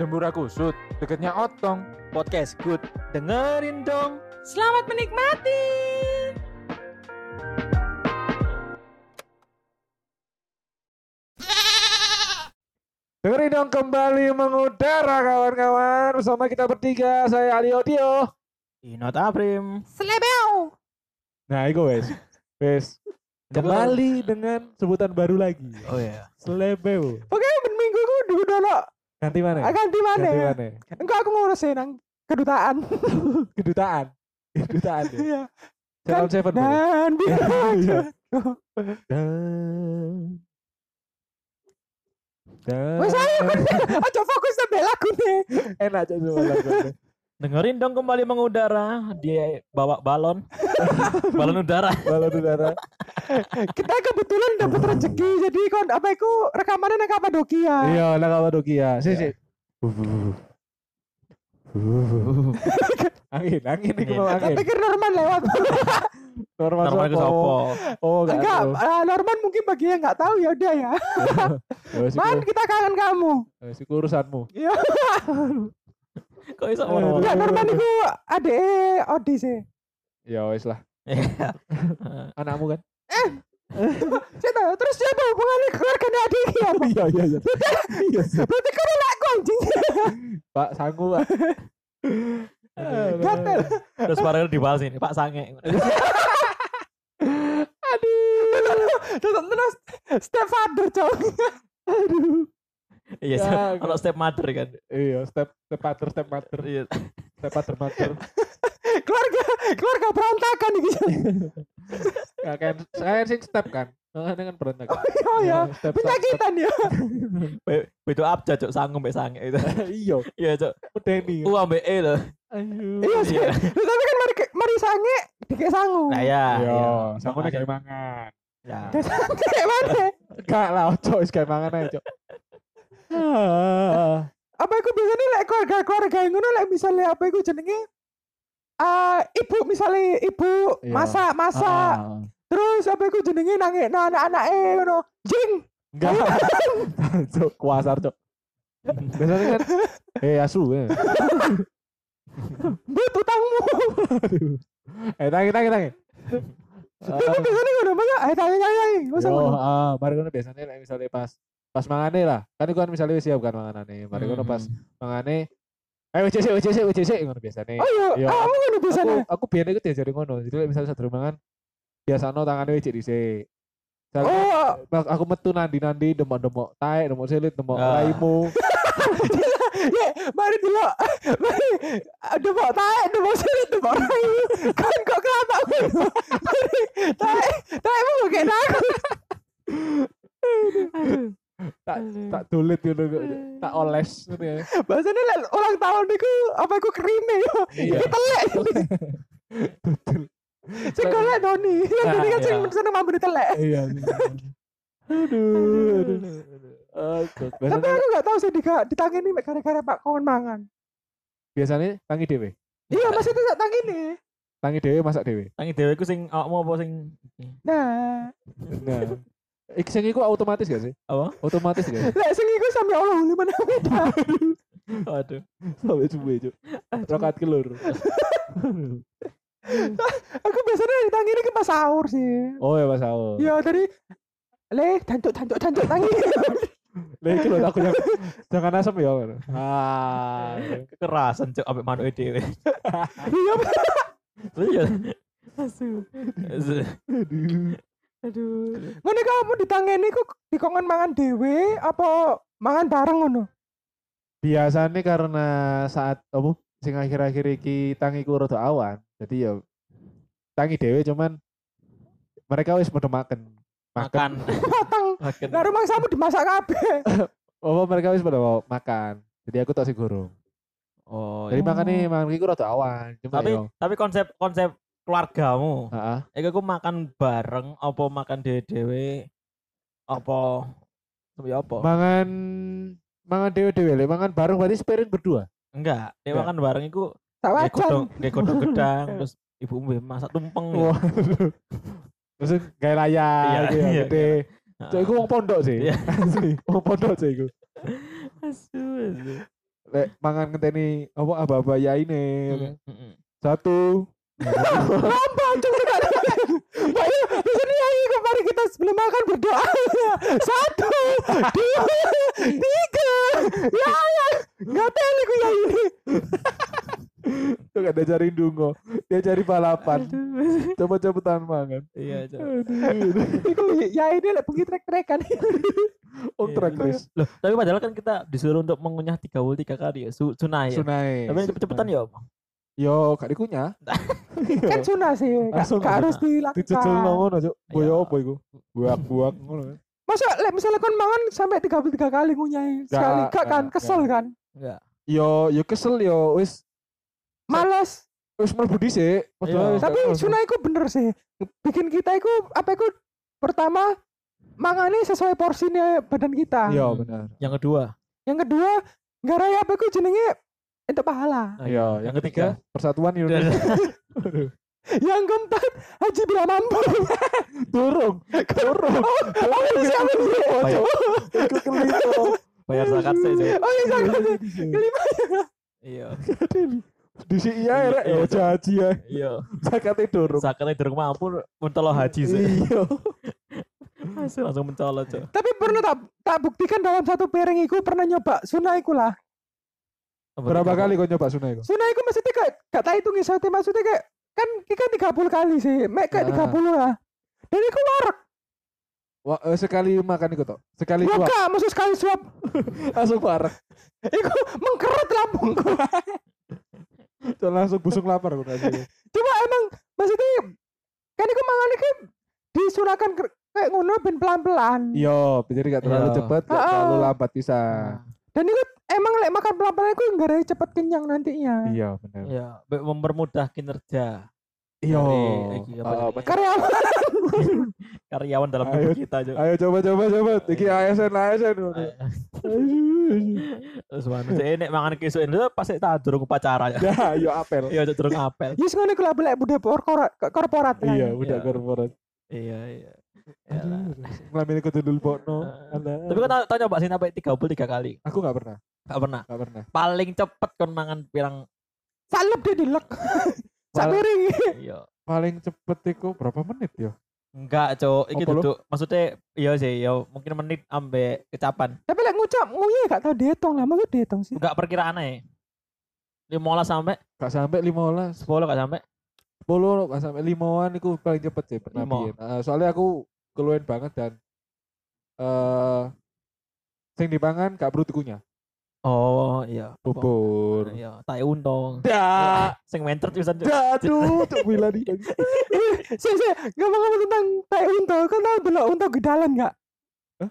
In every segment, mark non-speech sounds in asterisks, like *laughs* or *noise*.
Dembura kusut, deketnya otong. Podcast good. Dengerin dong. Selamat menikmati. Dengerin dong kembali mengudara kawan-kawan bersama kita bertiga. Saya Ali Odio. Inot Aprim. Selebeo. Nah, itu wes. Wes. *laughs* Kembali dengan sebutan baru lagi. Oh ya. Selebeu. Oke, ben minggu ku dulu dulu. Ganti mana? Ah, Ganti mana? Ganti mana? Enggak aku ngurusin nang kedutaan. *laughs* Kedutaan. Kedutaan. ya. Iya. Channel Seven. Dan *laughs* Iya. aja. Dan. Wes ayo kan. *laughs* Aja fokus sampai lagu nih. Enak aja semua lagu. Dengerin dong kembali mengudara. Dia bawa balon. balon udara. Balon udara. Kita kebetulan dapat rezeki jadi kon apa iku rekamannya nang Kapadokia. Iya, lah Kapadokia. Si si. Angin, angin mau Tak angin. pikir Norman lewat. Normal Normal itu sopo. Oh, enggak. Enggak, ah, Norman mungkin bagi yang nggak tahu ya udah ya. Ya, Man, kita kangen kamu. iku urusanmu. Iya. Kok bisa Aduh. ngono? Enggak Norman itu adek Odi sih. Ya wes lah. Iya. *laughs* Anakmu kan? Saya tahu. Terus siapa hubungannya keluarganya adik apa? Iya, iya, iya. Iya, Berarti kau anakku anjing. Pak sanggup, Pak. Gatel. Terus baru dibalas ini Pak Sange. Aduh. Terus terus stepfather cowok. Aduh. Iya, Ya, so- kalau step mother kan. Iya, step step mother, step mother, Iya. step mother, mother. *laughs* Keluarga keluarga berantakan iki. Ya kan, saya sih step kan. Nah, dengan berantakan. Oh ya. step, step, step. Penyakitan ya. *laughs* Be- Bedo abjad cok sanggup mbek sange itu. *laughs* Iya, Iya cok. medeni. U ambek E. Aduh. Iya sih. Iya. Tapi kan mari mari sange dikek sangu. Nah ya. Iya, iya. sanggup kayak mangan. Ya. Kayak mana? Enggak lah, wis kayak mangan aja, Cok. Ah. apa iku biasanya lek keluarga keluarga yang ngono lek misalnya apa iku jenenge ah ibu misalnya ibu Iya. masak masak Ah. terus apa iku jenenge nangis no anak-anak eh ngono jing Enggak. *laughs* Cok, kuasar, Cok. Biasanya kan *laughs* eh asu *laughs* ya. but utangmu Eh, tangi tangi tangi. tapi biasanya ngono masa eh tanya masa Yo, ngono ah, mari ngono biasanya misalnya pas pas mangane lah. Kan iku kan misalnya siap kan manganane. Mari ngono pas mangane Eh WCC WCC WCC ngono biasanya. oh iya Iya, kamu ngono Aku biasanya aku biyen iku diajari ngono. Jadi misalnya sadurung mangan biasanya tangannya WC dhisik. Misalnya, oh Bak, aku metu nandi-nandi demok-demok taek, demok silit, demok Ah. raimu. *laughs* ya mari dulu mari ada mau sini ada mau rayu kan kok kelapa mari taek taek mau kayak aku *laughs* tak tak dulit gitu tak oles gitu ya. Bahasanya lek ulang tahun niku apa iku kerime yo. Iya. Telek. Sing golek Doni. Yang Doni kan sing iya. seneng mampu ditelek. Iya. Aduh, aduh. Kok. Tapi aku gak tahu sih di ditangani gara-gara Pak Kawan mangan. biasanya tangi dewe. Iya, masih itu tak tangini. Tangi dewe masak dewe. Tangi dewe ku sing awakmu apa sing Nah, Nah, iki sing iku otomatis gak sih? apa? Otomatis gak? lek sing iku sami Allah lima beda. Waduh. Sampai suwe, Cuk. Rokat kelur. *laughs* Aku biasanya ditangini ke pas sahur sih. Oh ya Mas Ao. Iya, tadi Le, tancuk, tancuk, tancuk, tangi. *laughs* Lah iki lho aku yang jangan asem ya. Ah. Kekerasan cok ambek manuk dhewe. Iya, Iya. Asu. Asu. Aduh. Aduh. ngono kamu ditangani ku dikongkon mangan dhewe apa mangan bareng ngono? Biasanya karena saat apa sing akhir-akhir iki tangiku rada awan. Jadi ya tangi dewe cuman mereka wis pada makan. Makan. *laughs* Matang. Makan. Lah rumah samu dimasak kabeh. *laughs* Oh, mereka wis pada mau makan. Jadi aku tak sih gurung. Oh. Jadi iya. makanya makan iku rada awan. Cuma Tapi yo, tapi konsep konsep keluargamu. heeh. Iku aku makan bareng apa makan dhewe-dhewe apa ya apa? Mangan mangan dewe-dewe, lek mangan bareng berarti sepiring berdua. Enggak, dia makan bareng iku Tak Kayak wajan. godong, kayak godong gedang, terus ibu masak tumpeng. ya. Wah. Terus kayak layar Iya, gitu ya, iya, gede. Nah, Cok, iku wong pondok sih. Iya. *laughs* Asli, wong pondok sih iku. asu, asu. lek mangan ngenteni apa aba-aba ya ini. Satu. Lomba cuma kan. Pak iya, di sini ayo kemarin kita sebelum makan berdoa. Satu, dua, tiga. Ya ya, nggak teli ku ya ini. Tuh gak ada cari dungo. Dia cari balapan. Coba cepetan mangan. Iya, Cok. Iku ya ini lek pergi trek-trekan. Oh Iya. race. Loh, tapi padahal kan kita disuruh untuk mengunyah 33 kali ya, su sunai ya. Sunai. Tapi cepet-cepetan ya, Om. Yo, gak dikunyah. *laughs* Kan sunah sih, nggak harus dilakukan. ngono, Cuk. Boyo Iya. apa iku? Buak-buak ngono. Masa lek misalnya kon mangan sampai 33 kali ngunyai sekali Nggak, gak kan kesel kan. Enggak. Yo, yo kesel yo wis Males. wis mlebu dhisik. Iya. Tapi gak- sunah iku bener sih. Bikin kita iku apa iku pertama mangane sesuai porsinya badan kita. Iya, benar. Yang kedua, Yang kedua, garai apa iku jenenge itu pahala. nah, Iya, yang ketiga Persatuan Iya. Indonesia. *laughs* *laughs* Yang keempat, haji bila *laughs* mampu. Turung, turung. Oh, itu siapa sih? Bayar, Iku kelito. bayar zakat Cok. Oh, iya, jangan. Kelima. Iya. Di si iya rek Iya, yo Cok. haji ya. Iya. Zakate durung. Zakatnya durung mampu mentolo haji sih. Iya. Hasil langsung mencolot. Tapi pernah tak tak buktikan dalam satu piring iku pernah nyoba sunah iku lah. Berapa kali kau nyoba sunai kau? Sunah iku maksudnya kayak gak tahu hitung isote maksudnya kayak kan kita 30 kali sih. Mek kayak Ah. 30 lah. Dan iku warak. Wah, eh, sekali makan iku tok. Sekali kuat gak maksud sekali suap. *laughs* langsung parah. Iku mengkeret lambungku. *laughs* langsung busung lapar kau kasih. Cuma emang maksudnya kan iku mangan iku disunahkan ke- kayak ngono ben pelan-pelan. Iya, jadi gak terlalu Iya. cepet, gak terlalu lambat bisa. Dan itu emang lek makan pelan-pelan iku nggak ada cepet kenyang nantinya. Iya, benar. Iya, mempermudah kinerja Iya. Jenenge? Karyawan *laughs* karyawan dalam Ayo. tubuh kita, Cok. Ayo coba coba coba. Iki ASN ASN. Terus mana sih nek mangan kesuk itu pasti tak durung upacara ya. Ya, yo apel. Iya, durung apel. Yes ngono iku lah lek budaya korporat. Iya, udah Iya. korporat. Iya, iya. Ngelamin kudu dulu. Eh, Tapi kan tau tau nyoba sih sampai 33 kali. aku gak pernah, Gak pernah. gak pernah. Paling cepet kon mangan pirang Salep dia dilek. Sak *laughs* Malah- piring. iya. Paling cepet iku berapa menit yo? Enggak, Cok. Iki duduk maksudnya iya sih, ya mungkin menit ambek kecapan. Tapi lek ngucap nguye gak tau dihitung lah, maksud dihitung sih. Enggak perkiraan aja. 15 sampai Gak sampai 15. 10 gak sampai. 10 gak sampai 5-an iku paling cepet sih pernah biyen. Eh, soalnya aku keluarin banget dan eh sing dipangan gak perlu dikunyah. Oh, iya. Bubur. Iya, tai untung. Dah, Sing mentret pisan, Cok. dah, aduh, cuk bila di *laughs* Sih sih ngomong-ngomong tentang tai unta, kan tau delok unta gidalan gak? Hah?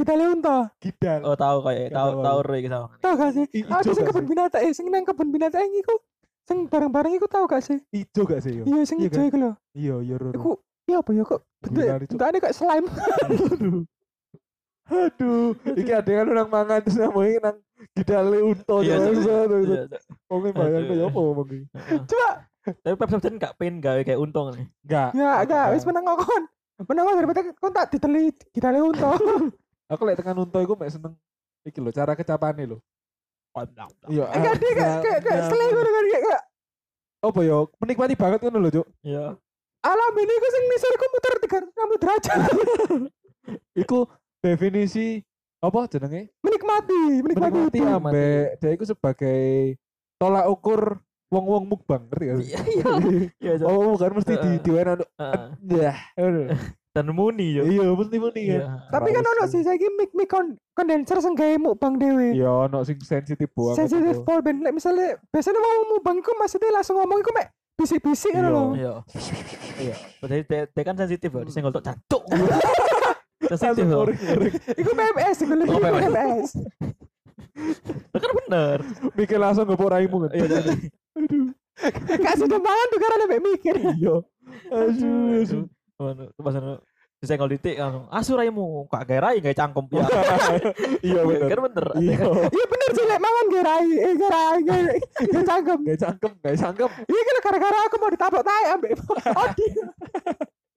Gidale unta. Gidal. Oh, tahu kayak tahu tahu tahu aku. Roy iki sama. Tau gak sih? Sing gak kebun sih? binatang, eh sing nang kebun binatang iku sing bareng-bareng iku tau gak sih? Ijo gak sih yo? Iya sing Iya ijo kan? iku lho. Iya, iya, Roro. Iku iya apa ya kok bentuk bentukane kayak slime. Aduh. Aduh, iki ada kan orang mangan terus namanya nang gidale unta Iya, Iya, Cok. Wong bayang Aduh. kaya apa ngomong. Coba Tapi Pep Septen gak pengen gawe kayak untung nih. Enggak. ya enggak wis menang kon. Menang kon daripada kon tak diteli gidale unta. Aku lek tekan unta iku mek seneng iki lho cara kecapane lho. Iya. Enggak dia kayak kayak kayak slime ngono kan kayak kayak Apa yo? Menikmati banget ngono lho, Cuk. Iya. Alam ini ku sing nisor ku muter 360 derajat. *laughs* Iku definisi apa jenenge? menikmati, menikmati, Menikmati itu. ambek dia iku sebagai tolak ukur wong-wong mukbang, ngerti gak? Iya, iya. *laughs* Iya. Oh, kan mesti di diwenan Heeh. ya. *laughs* Dan muni yo. Iya, mesti muni Iya. kan. Tapi kan ono sih saiki mic mic kon kondenser sing gawe mukbang dhewe. Iya, ono sing sensitif banget. Sensitif itu. pol ben misale biasanya mau mukbang iku maksudnya langsung ngomong iku mek bisik-bisik ngono Iya. lho. Iya. Iya. Jadi dia, kan sensitif ya, disenggol tok jancuk. *laughs* sensitif loh. Iku PMS iku lebih Oh, PMS. Kan bener. Mikir langsung ngepok raimu kan. Iya, jadi. Kasih dempangan tuh karena mek mikir. Iya. Aduh. aduh. Anu, pas anu disenggol ditik langsung asu raimu kak gawe rai gawe cangkem ya *laughs* Iya bener. kan bener Iya. Iya bener sih lek mangan gerai, eh gerai, gerai, gerai cangkem. Gak cangkem, gak cangkem. Iya kan gara-gara aku mau ditabrak tai ambek Odi.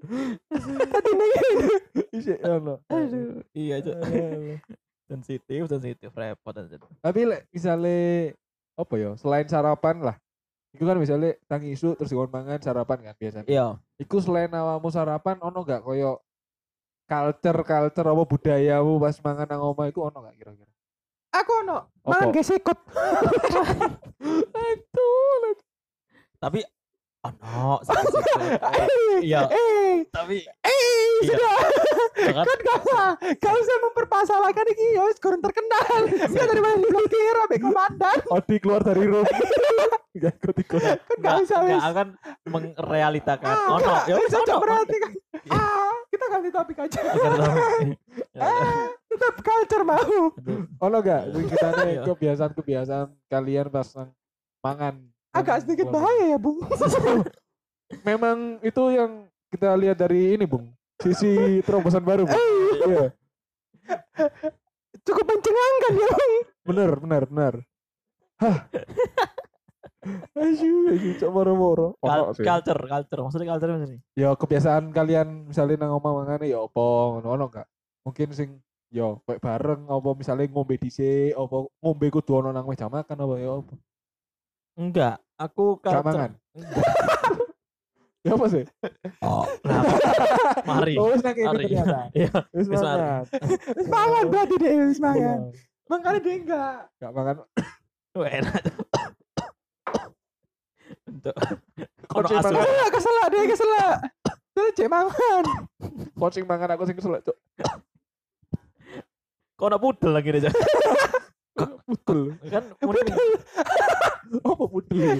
*laughs* Tadi nih ono. aduh iya Cok. sensitif sensitif repot sensitif Tapi misalnya apa ya? Selain sarapan lah. Iku kan misalnya tangi isu terus dikon mangan sarapan kan biasanya. iya Iku selain awamu sarapan ono gak koyo culture culture apa budayamu pas mangan nang omah iku ono gak kira-kira? Aku ono. Apa? mangan gesekut. *laughs* Aduh. tapi oh no *laughs* iya. Eh, tapi eh, Iya. sudah. kan gak usah gak usah mempermasalahkan ini ya wis kurang terkenal. Ya dari mana diblokir sampai komandan. Odi keluar dari room. *laughs* Gak ikut ikut. kan gak usah wis. nggak akan mengrealitakan Ah, oh no nggak, ya wis ono, berarti kan. Ah kita ganti topik aja *laughs* Ya, ah tetap culture mau. Ono gak kita Iya. kebiasaan kebiasaan kalian pas mangan? agak sedikit bahaya ya bung *laughs* Memang itu yang kita lihat dari ini, Bung. Sisi terobosan baru, Bung. Iya. cukup mencengangkan ya bung Bener, bener, bener. Hah. *laughs* Ayu, ayu, cok moro-moro. Ono sih. culture culture maksudnya culture maksudnya Ya kebiasaan kalian misalnya nang omah mangane ya apa ngono ono gak? Mungkin sing yo kayak bareng apa misalnya ngombe dhisik apa ngombe kudu ono nang meja makan apa ya apa? enggak aku culture mangan. Ya apa sih? oh nah, mari Oh, wis nang kene ternyata. *laughs* iya Wis mangan. wis mangan berarti deh wis mangan Iya. makanya dia enggak Gak makan. Wah, enak Kocing *laughs* Ono asu. mangan. keselak keselak dia keselak. Terus *laughs* cek mangan. Coaching mangan aku sing kesel, Cuk. kau nak pudel lagi aja *laughs* Pudel. kan mending Apa pudel?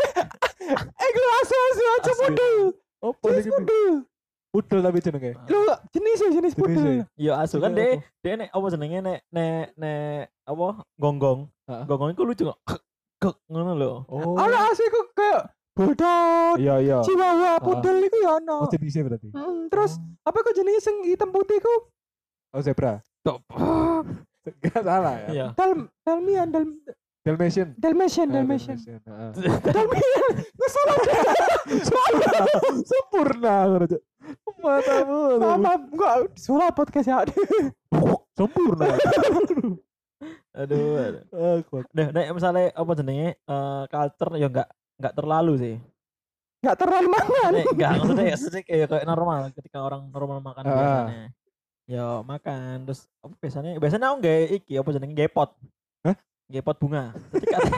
eh lu asu asu aja pudel. Apa sih pudel? Pudel. Tapi jenenge. lu jenis ya jenis pudel. Jenisnya. ya asu. Kan deh dia nek apa jenenge? Nek nek nek apa? Gonggong. Gonggong itu lucu kok. Kek ngono lho. Oh. Ono asu iku kayak bodot Iya, iya. chihuahua pudel iku ya ono Oh, jenisnya berarti. Mm, terus apa kok jenis sing hitam putih ku Oh, zebra. Tok. Gak salah ya. iya Dal Dalmian Dal Dalmatian. Dalmatian Eh, Dalmatian. Dalmian gue salah salah *laughs* Sempurna Cuk. Matamu. sama gua salah podcast ya *laughs* Sempurna. aduh Nah, nek misalnya apa jenenge eh culture ya enggak enggak terlalu sih. nggak terlalu mangan Nek enggak *laughs* maksudnya ya maksudnya kayak kayak normal ketika orang normal makan Ah. biasanya. Ya makan terus apa biasanya biasanya aku nggak iki apa jenenge nggak pot. Hah? Nggak pot bunga. Kate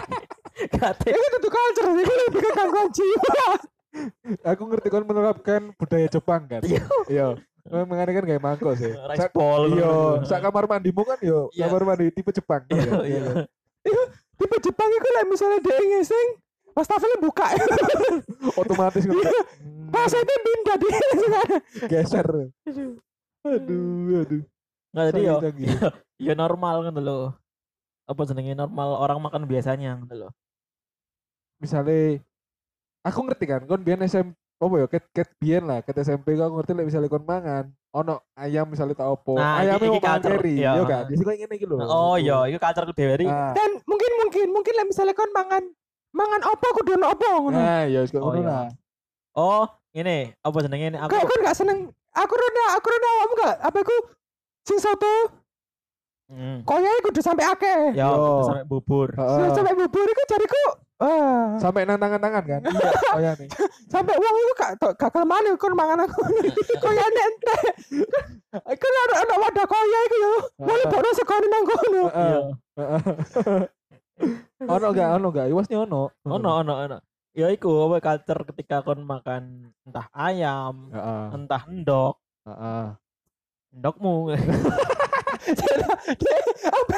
*laughs* kate itu tuh culture sih gue lebih ke gangguan jiwa aku ngerti kan menerapkan budaya Jepang kan. Iya. Iya. Memang kan kayak mangkok sih. rice ball. Iya, ngono. sak kamar mandimu kan yo Iya. kamar mandi tipe Jepang. kan Iya, ya? iya. tipe Jepang itu lah misalnya dia ngising wastafelnya buka *laughs* Otomatis kan. Hmm, pas itu pindah dia geser. Aduh, aduh. Nggak jadi yo canggih. ya *laughs* normal kan loh. Apa jenenge normal orang makan biasanya gitu loh. Misalnya aku ngerti kan, kon biyen SMP apa ya ket ket biyen lah, ket SMP aku ngerti lek misalnya kon mangan ono ayam misalnya tak opo. Nah, Ayamnya mau mangan keri, iya. yo kan. Jadi kok ngene iki lho. Oh iya, itu culture dewe Ah, dan mungkin mungkin mungkin lah misalnya kon mangan mangan apa kudu ono apa ngono Nah, ya wis kok Oh, ngono iya. lah. Oh, ini apa jenenge ini aku kayak kon gak seneng aku rada aku rada awam gak apa aku sing soto Hmm. koyai kudu sampai akeh Ya, Yo. sampai bubur. Heeh. sampai bubur iku jariku ah Sampai nang tangan-tangan kan. Iya, oh ya nih. *laughs* sampai uang itu gak gak kelemahan kon mangan aku koyai ente kan ada ada wadah koyai iku yo boleh Heeh. bodo sekali nang kono Heeh. *laughs* Heeh. Ono gak, ono gak? Iwasnya ono. Ono ono ono. Ya iku apa culture ketika kon makan entah ayam, Heeh. entah endok, Heeh. endokmu. *laughs* Apa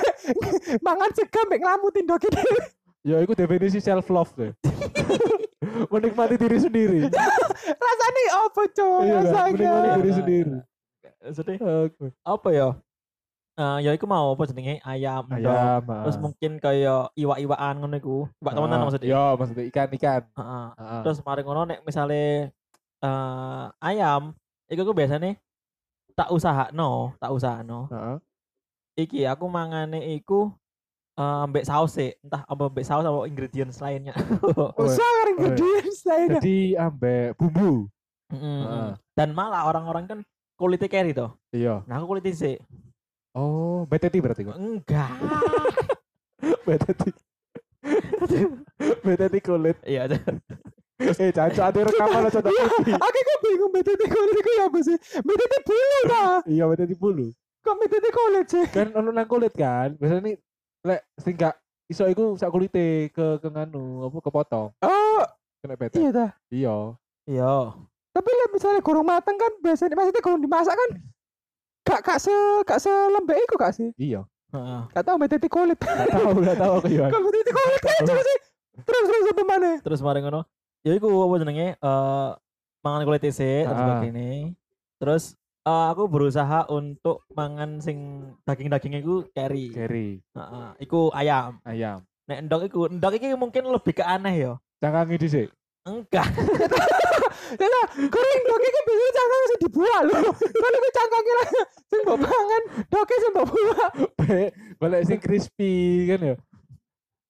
mangan sega mek nglamutin dok ini Ya itu definisi self love deh. *laughs* Menikmati diri sendiri. rasanya apa coy Iya rasanya Menikmati diri sendiri. Maksudnya apa ya? Eh ya iku mau apa jenenge ayam. Ayam. Terus mungkin kayak iwak-iwakan ngono iku. Iwak temenan maksudnya. Ya, maksudnya ikan-ikan. Heeh. Heeh. Terus mari ngono nek misale eh ayam, iku ku biasanya tak usahakno, tak usahakno. Heeh. Iki aku mangane iku eh ambek saus sih, entah apa ambek saus atau ingredients lainnya. *laughs* usah karo ingredients lainnya Jadi ambek bumbu. Mm-mm. Heeh. Dan malah orang-orang kan kulitnya carry toh. Iya. Nah aku kulitnya sih. Oh, BTT berarti kok. Enggak. *laughs* BTT. BTT kulit. Iya. *laughs* Eh, caca ada rekaman aja tak TV. Aku kok bingung BTT kulit itu ya apa sih? BTT bulu dah. Iya, BTT bulu. Kok BTT kulit sih? Kan ono nang kulit kan. Biasanya nih lek sing gak iso iku sak kulite ke ke nganu apa kepotong. Oh, Kena BTT. iya dah. Iya. Iya. Tapi lah misalnya kurung mateng kan biasanya maksudnya kurung dimasak kan gak gak se gak selembek iku gak sih? Iya. Heeh. Gak tau BTT kulit. Gak tahu, gak tahu aku ya. Kok BTT kulit kan coba sih? Terus terus apa mana? Terus mari ngono. Ya iku apa jenenge eh mangan kulit isik terus Ah. begini. Terus eh, aku berusaha untuk mangan sing daging-daging iku carry. Kerry, Heeh. Iku ayam. ayam. Nek endok iku, endok iki mungkin lebih ke aneh ya. Cangkangi dhisik. Enggak. Lah, kering dok iki biasanya cangkang sing dibuat lho. Kan iku cangkangnya lah sing mbok pangan, doke sing mbok buat. Balik balik sing crispy kan ya.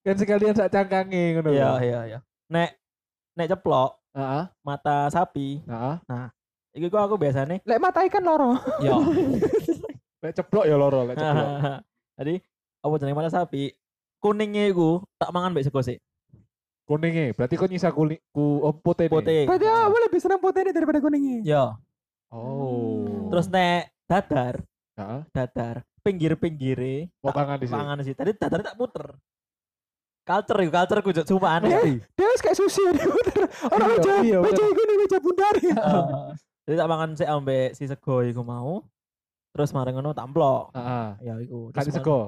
Kan sekalian sak cangkange ngono. Iya, iya, iya. Nek nek ceplok Heeh. mata sapi, Heeh. iku aku biasanya Lek mata ikan loro. ya. *laughs* Lek ceplok ya loro, lek ceplok. *laughs* Jadi apa jenenge mata sapi? Kuningnya iku tak mangan mbek sego sik. Kuningnya, berarti kau nyisa kulit ku oh, putih. Putih. Berarti aku lebih senang putih ini daripada kuningnya. Ya. Oh. Terus nek dadar, Heeh. dadar pinggir-pinggire mau kangen di sini. pangan sih. Tadi dadar tak muter. Culture iku, culture ku cuma aneh. Iya. Dia wis kayak sushi ya puter. Orang Iya, meja, iya, meja bener. iku nih meja bundar ya. Heeh. Jadi tak mangan sik ambek si sego iku mau. Terus mareng ngono tak amplok. Heeh. Ya iku. Kali Terus sego.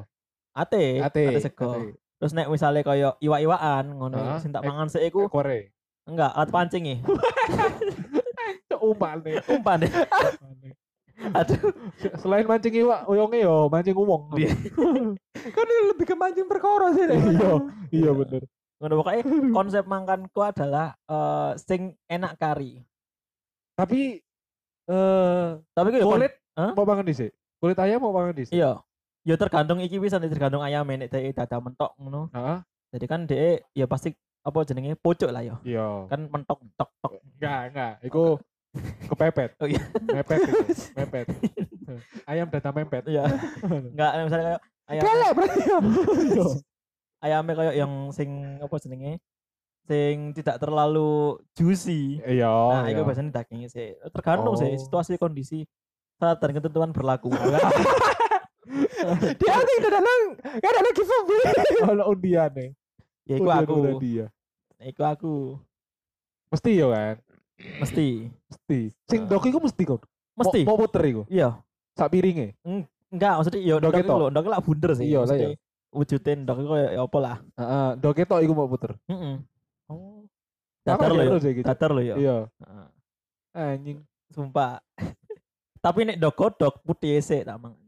Ate, Ate. ate sego. ate. Terus nek misalnya koyo iwak-iwaan ngono Heeh. sing tak Eh, mangan sik iku Kore. enggak alat pancing nih. *laughs* Umpan nih. Umpan deh. *laughs* Aduh, Selain mancing iwak, uyongnya yo mancing uwong. Iya. *laughs* Kan lebih ke mancing perkara sih. Dek. Iya, iya bener. ngono pokoknya konsep makanku adalah eh sing enak kari. Tapi eh Tapi ku ya kulit Hah? mau banget di sini. Kulit ayam mau banget di sini. Iya. Ya tergantung iki bisa tergantung ayam nek dhek dada mentok ngono. Heeh. Jadi kan dhek ya pasti apa jenenge pucuk lah ya. Iya. Kan mentok tok tok. Enggak, enggak. Iku kepepet. Oh iya. Mepet iku. *laughs* Mepet. Ayam data mepet. Iya. Enggak misalnya kayak ayam Kelek berarti ya. ayamnya kayak yang sing apa jenenge sing tidak terlalu juicy. Iya. nah, iya. itu biasanya dagingnya sih. Tergantung sih Oh. situasi kondisi saat dan ketentuan berlaku. *laughs* *laughs* Dia tuh tidak nang, gak ada lagi giveaway. *laughs* Ono undian nih. ya iku aku. udah dia. Iku aku. Mesti ya kan? Mesti. Mesti. Sing Ah. dok iku mesti kok. Mesti. Mau, puter iku. Iya. Sak piringe. Enggak, maksudnya ya Ndok ndok ketok. lho, ndok lah bunder sih. Iya lah, Maksudnya Wujudin ndok iku ya apa lah. Heeh, dok ketok iku mau puter. Heeh. Oh. Datar lho ya. gitu. Datar lho ya. Iya. Heeh. Anjing. Sumpah. *laughs* Tapi nek ndok godok putih sik tak mangan.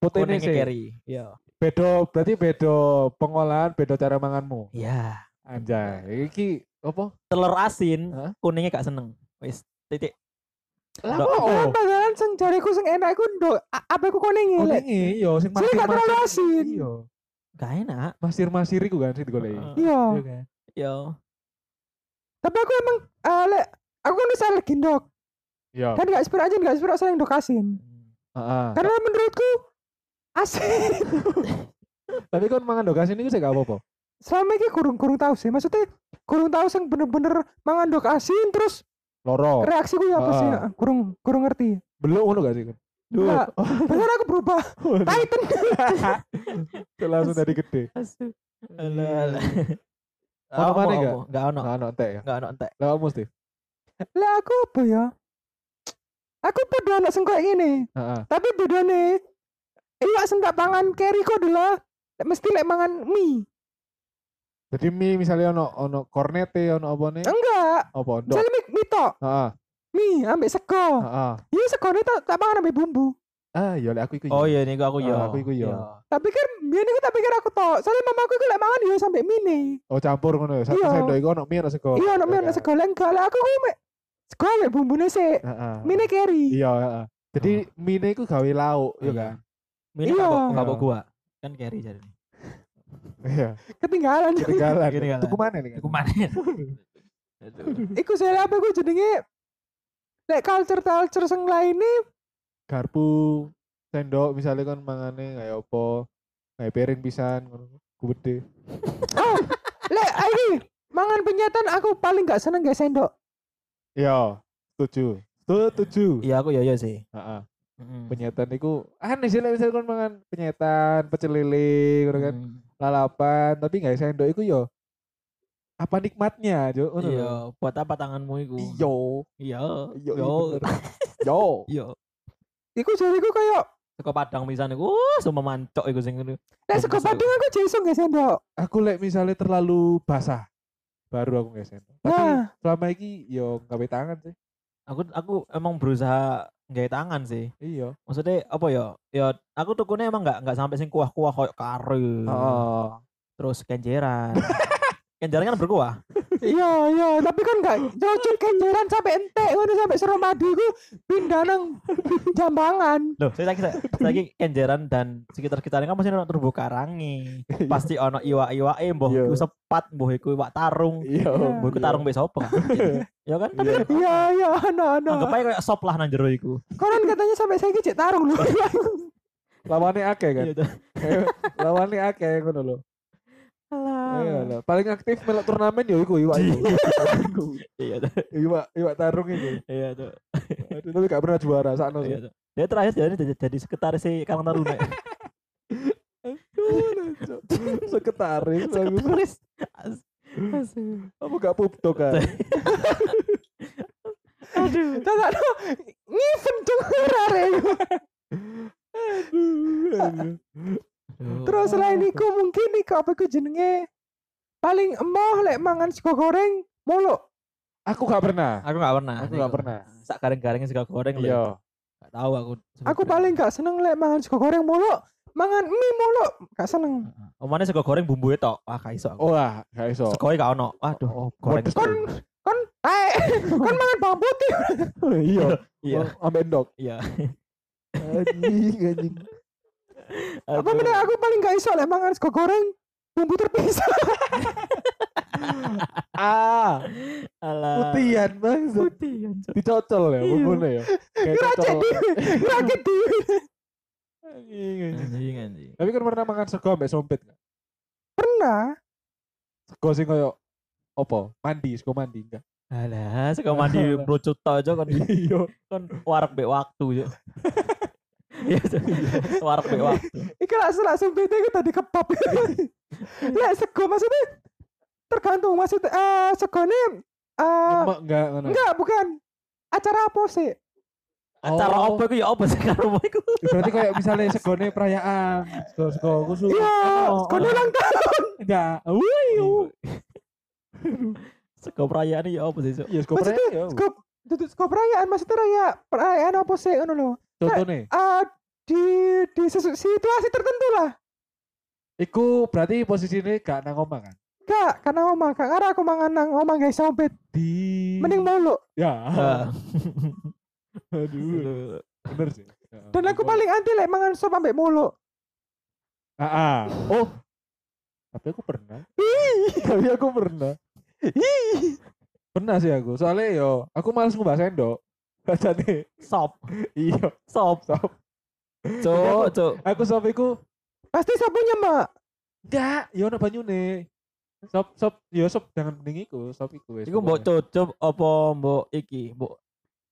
Kuningnya sih. Iya. Bedo berarti bedo pengolahan, bedo cara manganmu. Iya. Anjay, iki apa? Telur asin, Hah? kuningnya gak seneng. Wis titik. Lah kok? Kan padahal sing jariku sing enak iku ndok a- apa iku kuninge Oh, lek. ini iya sing Sing gak terlalu masir-masir. asin. Iya. Gak enak. Masir-masir iku kan sing digoleki. Iya. Iya kan? Tapi aku emang eh, lek aku kan wis alergi ndok. Iya. Dan gak sepiro aja gak sepiro sering ndok asin. Heeh. Karena menurutku asin. *laughs* Tapi kan mangan dok asin iku sih gak apa-apa. Selama ini kurung-kurung tahu sih. Maksudnya kurung tahu sing bener-bener mangan ndok asin terus Loro. reaksiku ya apa sih? Heeh, Kurung kurung ngerti. Belum ngono gak sih? kan? Enggak. Bener aku berubah. Titan. *laughs* Itu langsung dari gede. Asu. Alah. Ono apa? gak? Gak ono. Nah, ono entek ya. Gak ono entek. Lah kamu mesti. Lah aku apa ya? Aku pada anak sing kayak gini. Heeh. Tapi bedanya iwak sing tak pangan carry adalah lek mesti lek mangan mie. Jadi mie misalnya ono ono cornete ono apa nih? Enggak. Apa ndok? Misalnya mie, mie tok, Heeh. mie ambek sego. Heeh. Iya segone tak tak pangan ambek bumbu. Ah, iya lek aku iku. Oh iya ini aku Ah, yo. aku iku yo. Iya. Tak pikir biyen iku tak pikir aku tok. Soalnya mamaku iku lek mangan ya sampai mie. Oh campur ngono ya. Satu Iya. sendok iku ono mie ono sego. Iya, ono mie ono sego. Lek enggak lek aku ku mek sego ambek bumbune sik. Heeh. Mie carry. Iya, heeh. Jadi mie iku gawe lauk, ya kan? Mini Iya. kabok kabok Iya. gua. Kan carry jadi. Iya. Ketinggalan. Ketinggalan. Ketinggalan. Tuku mana nih? kan? Aku manen. *laughs* iku saya apa ku jenenge lek culture culture sing lainnya Garpu. sendok misalnya kan mangane kayak apa kayak piring pisan gede Oh, *laughs* lek iki mangan penyetan aku paling gak seneng gak sendok. iya setuju setuju Iya aku ya ya sih. Heeh. Mm. penyetan itu aneh sih lek misalnya kan mangan penyetan pecel lele ngono kan Mm. lalapan tapi nggak sendok itu yo apa nikmatnya jo Iya, buat apa tanganmu itu? iyo Iya. iyo Yo. bener. yo *laughs* Iya. Iku jariku kayak Seko padang iku, wah, semua mancok iku sing ngono. lek bisa. padang aku jason gak sendok. aku lek misalnya terlalu basah baru aku nggak sendok tapi Nah, selama ini yo nggak tangan sih Aku aku emang berusaha nggak tangan sih. iya Maksudnya apa ya? Ya aku tukune emang nggak nggak sampai sing kuah-kuah koyo kare. oh Terus kenjeran. *laughs* kenjeran kan berkuah. Iya iya, tapi kan gak cocok kenjeran sampai entek ngono sampai Suramadu iku pindah nang Jambangan. Loh, saya lagi saya lagi kenjeran dan sekitar sekitarnya kan masih ono terumbu karangi. Pasti ono iwak-iwake mbah Iya. iku sepat, mbah iku iwak tarung. iya Mbah iku tarung sapa kan? Ya kan? Tapi Iya. kan Iya iya, ana ana. anggap aja kayak sop lah nang jero iku. Konon katanya sampai saya cek tarung lho. *laughs* lawannya akeh kan Iya *laughs* lawannya akeh ngono lho Alah. iya paling aktif melok turnamen yo iku iwak iku *laughs* Iya tuh. iwak iwak tarung itu Iya tuh. Aduh, tapi gak pernah juara sakno Iya tuh. Dia terakhir jadi jadi, jadi sekretaris si Karang Taruna. *laughs* *laughs* sekretaris. Sekretaris. Apa gak pupdo kan Aduh. Tata no, ngiven dong rare. Terus selain iku mungkin iku apa iku jenenge paling emoh lek mangan sego goreng mulu. aku gak pernah Aku gak pernah. Aku nggak pernah. Sak garing-garingnya sego goreng lho. iya Gak tahu aku. Aku paling gak seneng lek mangan sego goreng mulu. Mangan mie mulu gak seneng. Omane sego goreng bumbu tok. Wah, gak iso aku. wah gak iso Sego gak ono. Waduh, Oh, goreng. Kon kon eh *laughs* kon mangan bawang putih. iya Iya. ambek endok Iya. anjing anjing Apa meneh aku paling gak iso lek mangan sego goreng bumbu terpisah. *laughs* ah Alah. putihan bang Putihan. Dicocol ya Iya. bumbunya ya cocol di ngerakit di. Anjing, anjing. Tapi kan pernah makan sego ambek sompet gak Pernah. sego sing koyo opo mandi sego mandi enggak Alah, sego mandi brucut aja kan iya kan warak be waktu yo. Iya, be waktu. Iki langsung langsung beda iku tadi kebab. Lek sego maksudnya tergantung maksudnya eh segone eh enggak ngono enggak bukan acara apa sih? Acara Oh. apa iku ya apa sih karo iku? berarti kayak misalnya segone perayaan sego sego khusus Iya, Oh, segone oh. ulang tahun. enggak wih Sego perayaan ya apa sih? Iya sego perayaan ya Sego itu sego perayaan maksudnya raya perayaan apa sih ngono lho. contohnya Eh di di situasi tertentu lah. iku berarti posisinya gak nang omah kan? Enggak, karena omah, gak karena aku mangan nang omah guys sompet. di. Mending mulu. ya. *laughs* Ah. aduh. Bener sih. Ya, Dan aku paling anti lek mangan sop ambek mulu. ah, ah. oh. Tapi aku pernah. Tapi aku pernah. Pernah sih aku. Soalnya yo aku males ngubah sendok. *laughs* Bacane Sop, iya. Sop. sop Cok, cok. aku sop iku Pasti sapunya, Mak. enggak yo ono banyune sop sop yo sop jangan mending iku sop iku wis Iku mbok cucup apa mbok iki, mbok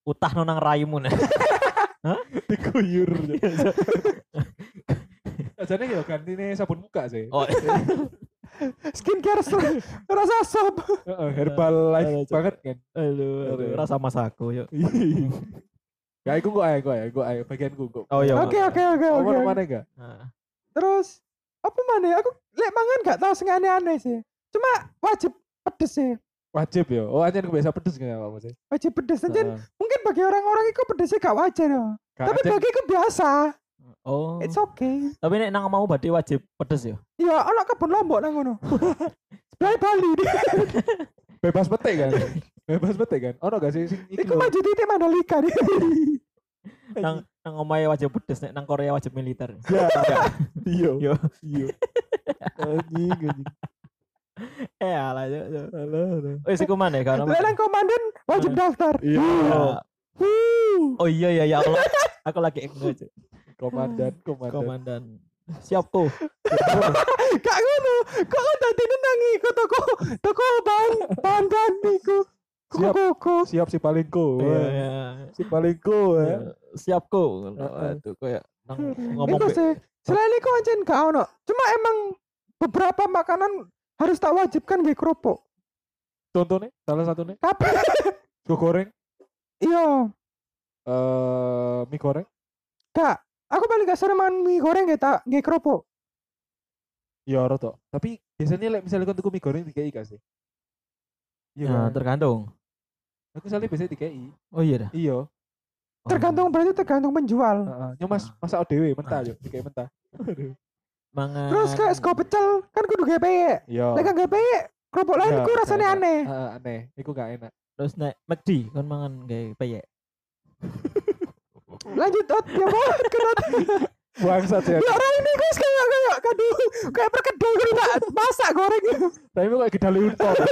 utah nang raimu nih. *laughs* diguyur *laughs* *laughs* Jadi yo gantine sabun muka sih. Oh, Skincare se- rasa sop. Herbal Aduh, life banget kan. aduh, aduh, rasa masaku yuk. Ya iku kok ae, kok ae, kok ae bagianku kok. Oh iya. Oke, oke, oke, oke. mana enggak? Nah, Terus apa mana? Aku lek mangan gak tahu sing aneh-aneh sih. Cuma wajib pedes sih. Wajib yo. Oh, anjen biasa pedes enggak apa sih? Wajib pedes. Anjen Heeh. mungkin bagi orang-orang itu pedesnya gak wajar ya. Gak Tapi anjen- bagiku biasa. Oh. It's okay. Tapi nek nang mau berarti wajib pedes ya. Ya, ono kebun lombok nang ngono. *laughs* Sebelah Bali. bebas petik kan. *laughs* bebas petik kan. Ono gak sih sing iki Iku maju titik Mandalika nih. *laughs* Nang nang omahe wajib pedes nek nang Korea wajib militer. *laughs* Ya. Iya. Yo. Iya. Anjing anjing. Eh alah yo. alah. Wis iku mana kan? Nang komandan wajib daftar. Iya. Wuh. Oh iya iya ya Allah. Aku lagi ingat. Cok. Komandan, komandan. Komandan. Siap kok. Kak ngono, kok tadi nenangi kok toko toko bahan bahan bahan niku. Siap. Siap si palingku. Iya, iya. Si palingku ya. Iya. Siap kok. Heeh. Aduh kayak nang ngomong be- sih. Selain iku ancen gak ono. Cuma emang beberapa makanan harus tak wajibkan gue kerupuk. Contohnya, salah satunya, *laughs* Kabeh. sego goreng, Iya, eh mie goreng. Kak. Aku paling gak sering makan mie goreng gak tak gue kerupuk. Ya roto. Tapi biasanya misalnya kau tuku mie goreng dikei gak sih? Iya. Ya, kan? tergantung. Aku misalnya biasanya dikei. Oh iya dah. Iya. Oh. Tergantung berarti tergantung penjual. Heeh. Nyomas masak dhewe mentah yo, dikei mentah. Mangan. Terus kayak sego pecel kan kudu peyek. Iya. Lek gak peyek kerupuk lain Iya, iku rasanya aneh. Heeh, aneh. Iku gak enak. Terus naik McD kan mangan kayak peyek. *laughs* Lanjut ot ya mau *laughs* kenot. Bangsat ya. Ya orang ini guys kayak kayak kadu kayak perkedel gitu masak goreng. Tapi kok kayak gedali unpor. *laughs*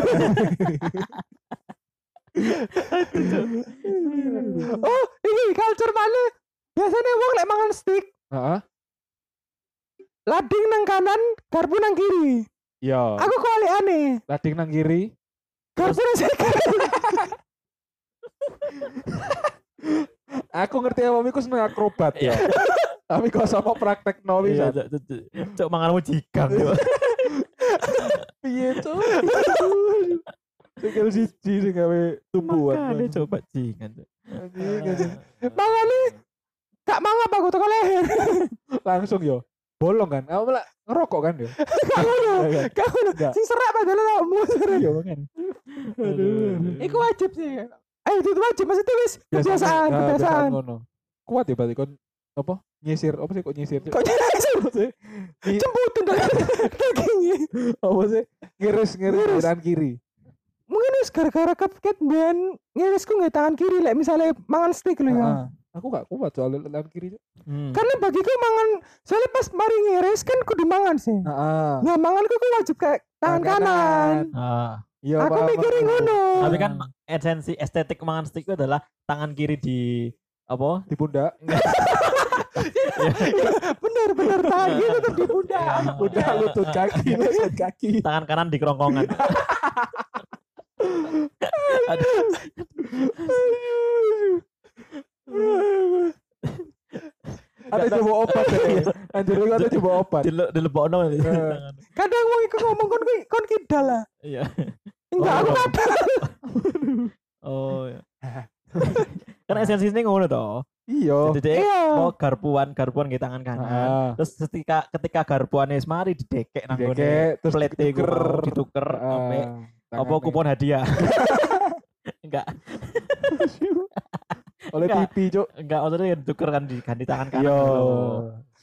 Oh, ini culture mana? Biasanya wong lek mangan steak, Heeh. lading nang kanan, garpu nang kiri. Iya. Aku kok aneh. Lading nang kiri. Garpu nang sekitar. *laughs* Aku ngerti apa iku seneng akrobat ya. *laughs* Tapi kok sama praktek no Iya, bisa. cok, cok, cok. Cok mangan mujigang. cok. Piye *laughs* tuh? Sikil siji sing gawe tumbuhan. Makanya coba jingan. anjing. Mangane gak mangap aku teko leher. *laughs* Langsung yo. Bolong kan? Aku malah ngerokok kan yo. *laughs* Ngono. Enggak. Sing serak padahal awakmu. Iya kan. Aduh. Iku wajib sih. Eh itu wajib maksudnya wis kebiasaan, Nah, kebiasaan. Kuat ya berarti kon apa? Nyisir, apa sih kok nyisir? Kok? Apa sih? Cembutin dagingnya. *laughs* apa sih? Ngiris, ngiris tangan kiri. Mungkin wis gara-gara kepket ben ngirisku nggak tangan kiri lek misalnya mangan steak lho ya. Aku gak kuat soalnya tangan kiri. Hmm. Karena bagiku mangan soalnya pas mari ngiris kan kudu mangan sih. Heeh. Nah, manganku ku wajib kayak tangan kanan. Ah. Iya, Aku mikirin ngono. Tapi kan esensi estetik mangan steak itu adalah tangan kiri di apa? di pundak. *laughs* bener bener tangan kiri tetap di pundak. Iya. Pundak lutut kaki, lutut kaki. Tangan kanan di kerongkongan. *laughs* Aduh, Ada coba obat ya. Anjir itu ada coba obat. dilebokno Eh. tangan. Kadang wong iku ngomong kon kon kidal lah. Iya. Enggak aku Oh. kadal. Oh. iya. *laughs* kan esensinya ngono toh. Iya. Jadi dia Iya. mau garpuan garpuan di tangan kanan. Ah. Terus ketika ketika garpuan wis mari didekek nang Dikek, terus iku dituker Ah, sampai apa kupon hadiah. *laughs* enggak, *laughs* oleh Enggak. TV, Cuk. enggak maksudnya dituker kan di ganti tangan kanan. Yo. gitu.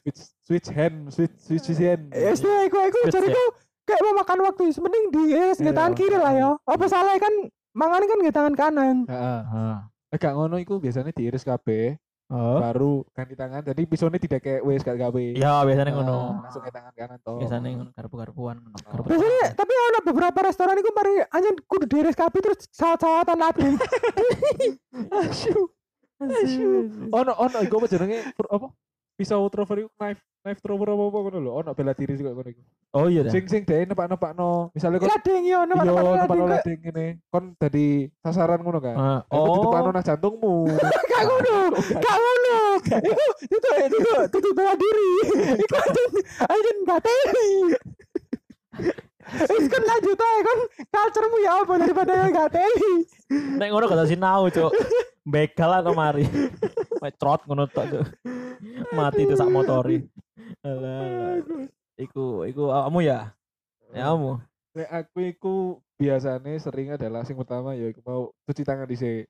Switch switch hand, switch switch hand. Ya sih iku iku Terus jariku kayak mau makan waktu mending di eh, nggak tangan Iya. kiri lah ya. Apa salah kan mangan kan nggak tangan kanan. Heeh. Ah. Eh, gak ngono iku biasanya diiris kabeh, Oh. baru ganti tangan. Jadi pisone tidak kayak wes gak gawe. Ya biasanya ngono. Ah, langsung ke tangan kanan toh. Biasanya ngono garpu-garpuan. ngono. Garpu- Biasanya tapi ono beberapa restoran iku mari anjen kudu diiris kabeh terus saat-saatan lading. *laughs* Asyuh. Asyuh. Ono ono iku apa jenenge apa? Pisau thrower iku knife knife thrower apa apa ngono lho. Ono bela diri juga ngono iku. Oh iya. Sing sing dhewe nepak-nepakno. Misale kon Lading yo, Iya, nempat-nempat tempat lading. kok. lading ngene. Kon dadi sasaran ngono kan. Ah, Oh, oh. ditepakno nang jantungmu. *laughs* Gak ngono, gak ngono. Iku itu itu itu bela diri. Anjen gak teli. Wis kan lanjut aja kan culture-mu ya apa daripada gak teli. Nek ngono gak tau sinau, Cuk. Begal atau mari. Metrot ngono tok. *laughs* Mati itu sak motori. Alah. Iku iku kamu ya? Ya kamu. Nek aku iku biasanya sering adalah sing pertama ya iku mau cuci tangan dhisik.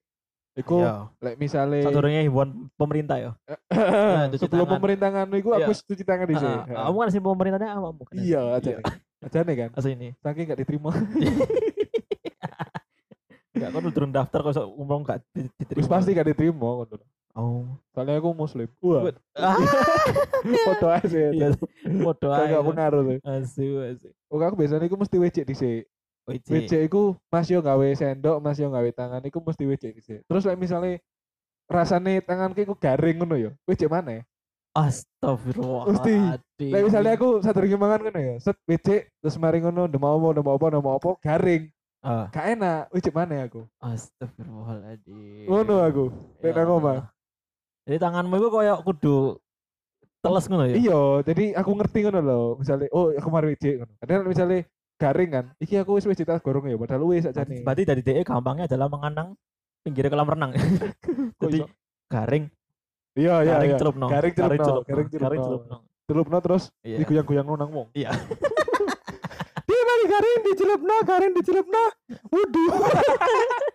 Iku Ya. lek misale Sadurunge himbauan pemerintah ya. *laughs* cuci sebelum pemerintahan iku Iya. aku cuci tangan dhisik. Ah, Kamu kan sih pemerintahnya kamu kan. Iya, aja. Aja nih kan. Asli ini. Saking gak diterima. Enggak kan udah daftar kok umum gak di- diterima. Wis pasti gak diterima ngono. Oh. Soalnya aku muslim. Wah, Ah, *laughs* foto aja. iya. Bodoh Gak aja. pengaruh tuh. Asu, asu. Oke, aku biasanya iku mesti WC dhisik. Wiji. WC iku Mas yo gawe sendok, Mas yo gawe tangan iku mesti WC dhisik. Terus lek misale rasane tanganku iku garing ngono ya. WC mana? Astagfirullahaladzim. Lah misalnya aku sadurunge mangan ngono ya, set becek terus mari ngono ndemo apa ndemo apa ndemo apa garing. Ah, Gak enak, wicik mana aku. Astagfirullahaladzim. Ngono aku. Ya nang omah. Jadi tanganmu itu kayak kudu teles ngono ya? Iya, jadi aku ngerti ngono lho. Misalnya oh aku mari wicik ngono. Kadang misalnya garing kan, iki aku wis wis ditas gorong ya padahal wis sakjane. Berarti dari DE gampangnya adalah mengenang pinggir kolam renang. *laughs* Jadi garing, Iya iya garing iya. celupno. Garing celupno, celupno, garing garing celupno. celupno. Celupno terus Iya. digoyang-goyang nang wong. Iya. *laughs* Dia mari garing dicelupno, garing dicelupno. Wudu. *laughs*